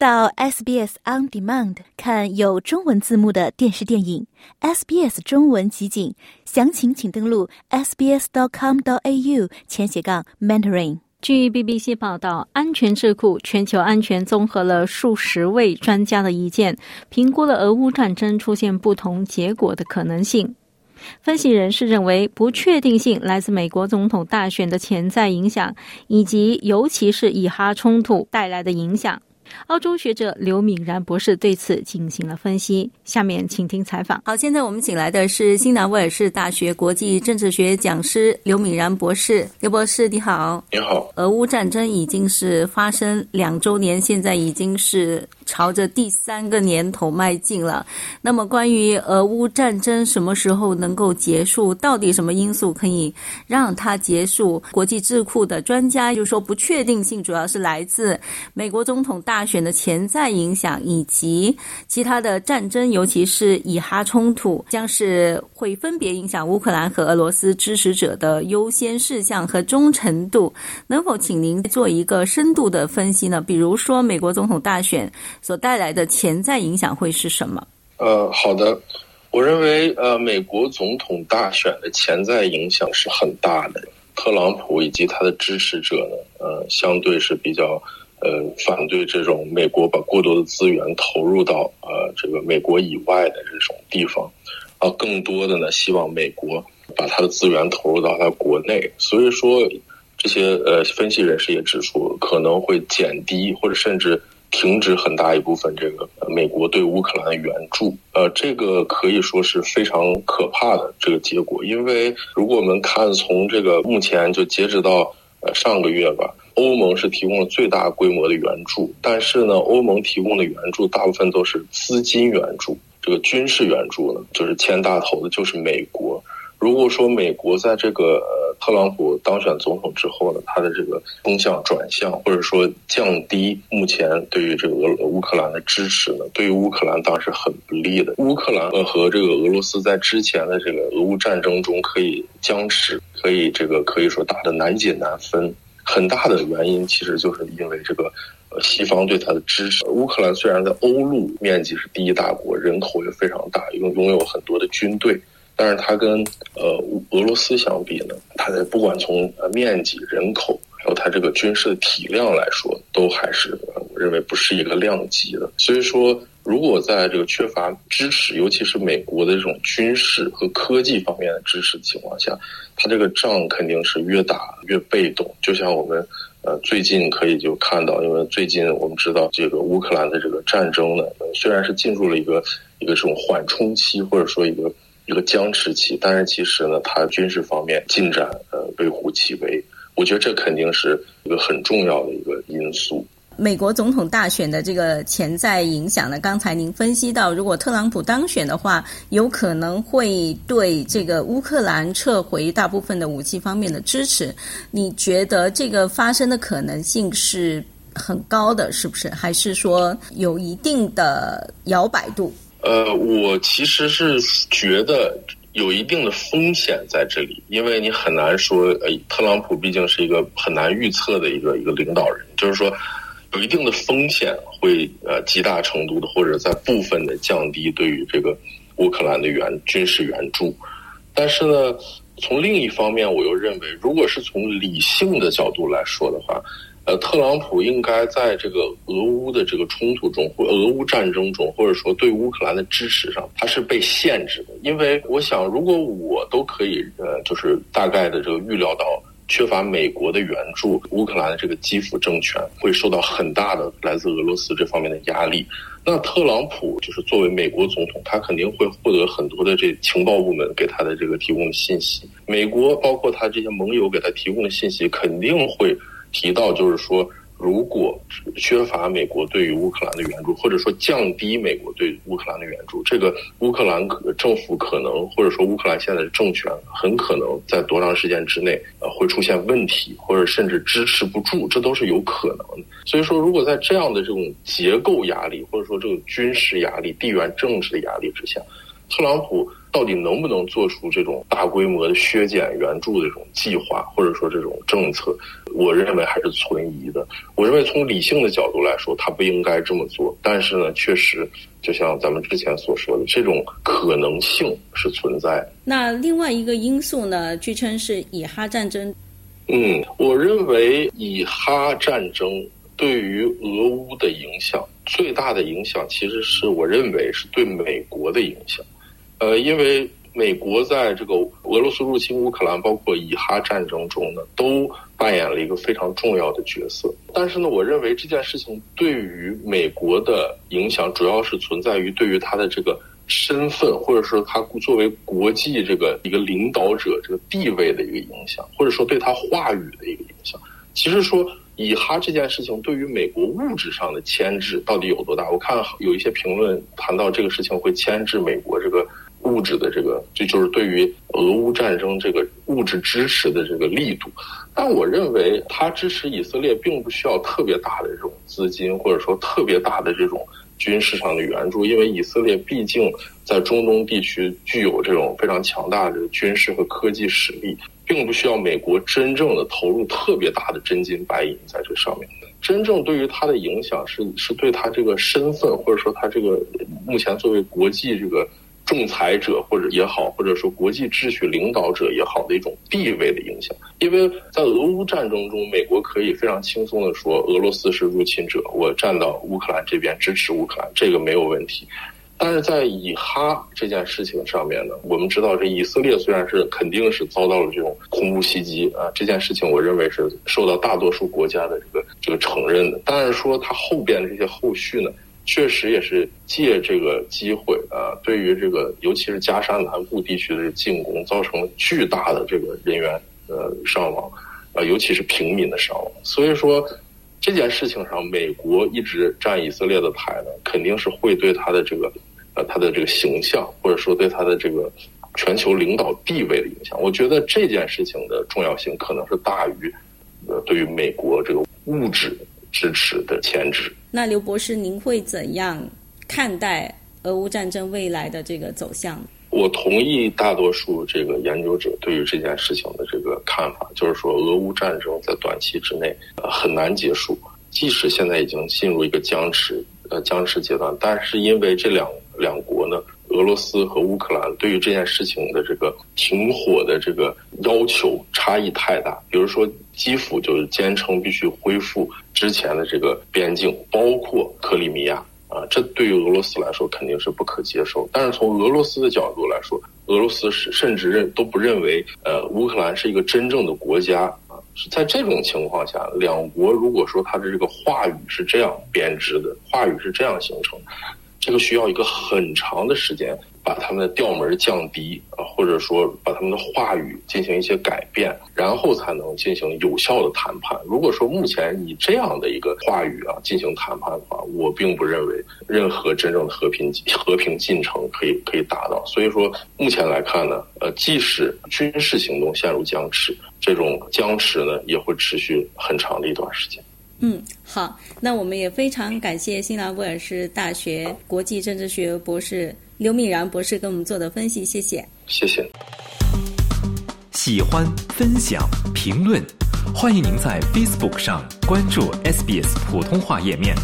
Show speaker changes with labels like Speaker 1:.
Speaker 1: 到 SBS On Demand 看有中文字幕的电视电影，SBS 中文集锦，详情请登录 sbs.com.au 前斜杠 mentoring。
Speaker 2: 据 BBC 报道，安全智库全球安全综合了数十位专家的意见，评估了俄乌战争出现不同结果的可能性。分析人士认为，不确定性来自美国总统大选的潜在影响，以及尤其是以哈冲突带来的影响。澳洲学者刘敏然博士对此进行了分析。下面请听采访。
Speaker 3: 好，现在我们请来的是新南威尔士大学国际政治学讲师刘敏然博士。刘博士，你好。
Speaker 4: 你好。
Speaker 3: 俄乌战争已经是发生两周年，现在已经是朝着第三个年头迈进了。那么，关于俄乌战争什么时候能够结束，到底什么因素可以让它结束？国际智库的专家就说，不确定性主要是来自美国总统大。大选的潜在影响以及其他的战争，尤其是以哈冲突，将是会分别影响乌克兰和俄罗斯支持者的优先事项和忠诚度。能否请您做一个深度的分析呢？比如说，美国总统大选所带来的潜在影响会是什么？
Speaker 4: 呃，好的，我认为呃，美国总统大选的潜在影响是很大的。特朗普以及他的支持者呢，呃，相对是比较。呃，反对这种美国把过多的资源投入到呃这个美国以外的这种地方，啊，更多的呢，希望美国把它的资源投入到它国内。所以说，这些呃分析人士也指出，可能会减低或者甚至停止很大一部分这个美国对乌克兰的援助。呃，这个可以说是非常可怕的这个结果，因为如果我们看从这个目前就截止到呃上个月吧。欧盟是提供了最大规模的援助，但是呢，欧盟提供的援助大部分都是资金援助，这个军事援助呢，就是牵大头的，就是美国。如果说美国在这个特朗普当选总统之后呢，他的这个风向转向，或者说降低目前对于这个俄乌克兰的支持呢，对于乌克兰当然是很不利的。乌克兰和这个俄罗斯在之前的这个俄乌战争中可以僵持，可以这个可以说打得难解难分。很大的原因其实就是因为这个，呃，西方对它的支持。乌克兰虽然在欧陆面积是第一大国，人口也非常大，拥拥有很多的军队，但是它跟呃俄罗斯相比呢，它的不管从呃面积、人口，还有它这个军事的体量来说，都还是我认为不是一个量级的。所以说。如果在这个缺乏支持，尤其是美国的这种军事和科技方面的支持情况下，他这个仗肯定是越打越被动。就像我们呃最近可以就看到，因为最近我们知道这个乌克兰的这个战争呢，虽然是进入了一个一个这种缓冲期，或者说一个一个僵持期，但是其实呢，它军事方面进展呃微乎其微。我觉得这肯定是一个很重要的一个因素。
Speaker 3: 美国总统大选的这个潜在影响呢？刚才您分析到，如果特朗普当选的话，有可能会对这个乌克兰撤回大部分的武器方面的支持。你觉得这个发生的可能性是很高的，是不是？还是说有一定的摇摆度？
Speaker 4: 呃，我其实是觉得有一定的风险在这里，因为你很难说，呃，特朗普毕竟是一个很难预测的一个一个领导人，就是说。有一定的风险，会呃极大程度的或者在部分的降低对于这个乌克兰的援军事援助，但是呢，从另一方面，我又认为，如果是从理性的角度来说的话，呃，特朗普应该在这个俄乌的这个冲突中或俄乌战争中，或者说对乌克兰的支持上，他是被限制的，因为我想，如果我都可以呃，就是大概的这个预料到。缺乏美国的援助，乌克兰的这个基辅政权会受到很大的来自俄罗斯这方面的压力。那特朗普就是作为美国总统，他肯定会获得很多的这情报部门给他的这个提供的信息。美国包括他这些盟友给他提供的信息，肯定会提到，就是说。如果缺乏美国对于乌克兰的援助，或者说降低美国对乌克兰的援助，这个乌克兰政府可能，或者说乌克兰现在的政权很可能在多长时间之内，呃，会出现问题，或者甚至支持不住，这都是有可能的。所以说，如果在这样的这种结构压力，或者说这种军事压力、地缘政治的压力之下，特朗普到底能不能做出这种大规模的削减援助的这种计划，或者说这种政策，我认为还是存疑的。我认为从理性的角度来说，他不应该这么做。但是呢，确实就像咱们之前所说的，这种可能性是存在。
Speaker 3: 那另外一个因素呢，据称是以哈战争。
Speaker 4: 嗯，我认为以哈战争对于俄乌的影响最大的影响，其实是我认为是对美国的影响。呃，因为美国在这个俄罗斯入侵乌克兰，包括以哈战争中呢，都扮演了一个非常重要的角色。但是呢，我认为这件事情对于美国的影响，主要是存在于对于他的这个身份，或者说他作为国际这个一个领导者这个地位的一个影响，或者说对他话语的一个影响。其实说以哈这件事情对于美国物质上的牵制到底有多大？我看有一些评论谈到这个事情会牵制美国这个。物质的这个，这就是对于俄乌战争这个物质支持的这个力度。但我认为，他支持以色列并不需要特别大的这种资金，或者说特别大的这种军事上的援助，因为以色列毕竟在中东地区具有这种非常强大的军事和科技实力，并不需要美国真正的投入特别大的真金白银在这上面。真正对于他的影响是，是对他这个身份，或者说他这个目前作为国际这个。仲裁者或者也好，或者说国际秩序领导者也好的一种地位的影响，因为在俄乌战争中，美国可以非常轻松的说俄罗斯是入侵者，我站到乌克兰这边支持乌克兰，这个没有问题。但是在以哈这件事情上面呢，我们知道这以色列虽然是肯定是遭到了这种恐怖袭击啊，这件事情我认为是受到大多数国家的这个这个承认的，但是说它后边的这些后续呢？确实也是借这个机会啊，对于这个尤其是加沙南部地区的进攻，造成了巨大的这个人员呃伤亡，啊，尤其是平民的伤亡。所以说这件事情上，美国一直站以色列的台呢，肯定是会对他的这个呃他的这个形象，或者说对他的这个全球领导地位的影响。我觉得这件事情的重要性可能是大于呃对于美国这个物质。支持的牵制。
Speaker 3: 那刘博士，您会怎样看待俄乌战争未来的这个走向？
Speaker 4: 我同意大多数这个研究者对于这件事情的这个看法，就是说俄乌战争在短期之内呃很难结束，即使现在已经进入一个僵持呃僵持阶段，但是因为这两两国呢，俄罗斯和乌克兰对于这件事情的这个停火的这个要求差异太大，比如说。基辅就是坚称必须恢复之前的这个边境，包括克里米亚啊，这对于俄罗斯来说肯定是不可接受。但是从俄罗斯的角度来说，俄罗斯是甚至认都不认为，呃，乌克兰是一个真正的国家啊。在这种情况下，两国如果说他的这个话语是这样编织的，话语是这样形成，这个需要一个很长的时间。把他们的调门降低啊，或者说把他们的话语进行一些改变，然后才能进行有效的谈判。如果说目前以这样的一个话语啊进行谈判的话，我并不认为任何真正的和平和平进程可以可以达到。所以说，目前来看呢，呃，即使军事行动陷入僵持，这种僵持呢也会持续很长的一段时间。
Speaker 3: 嗯，好，那我们也非常感谢新南威尔士大学国际政治学博士。刘敏然博士给我们做的分析，谢谢。
Speaker 4: 谢谢。
Speaker 5: 喜欢、分享、评论，欢迎您在 Facebook 上关注 SBS 普通话页面。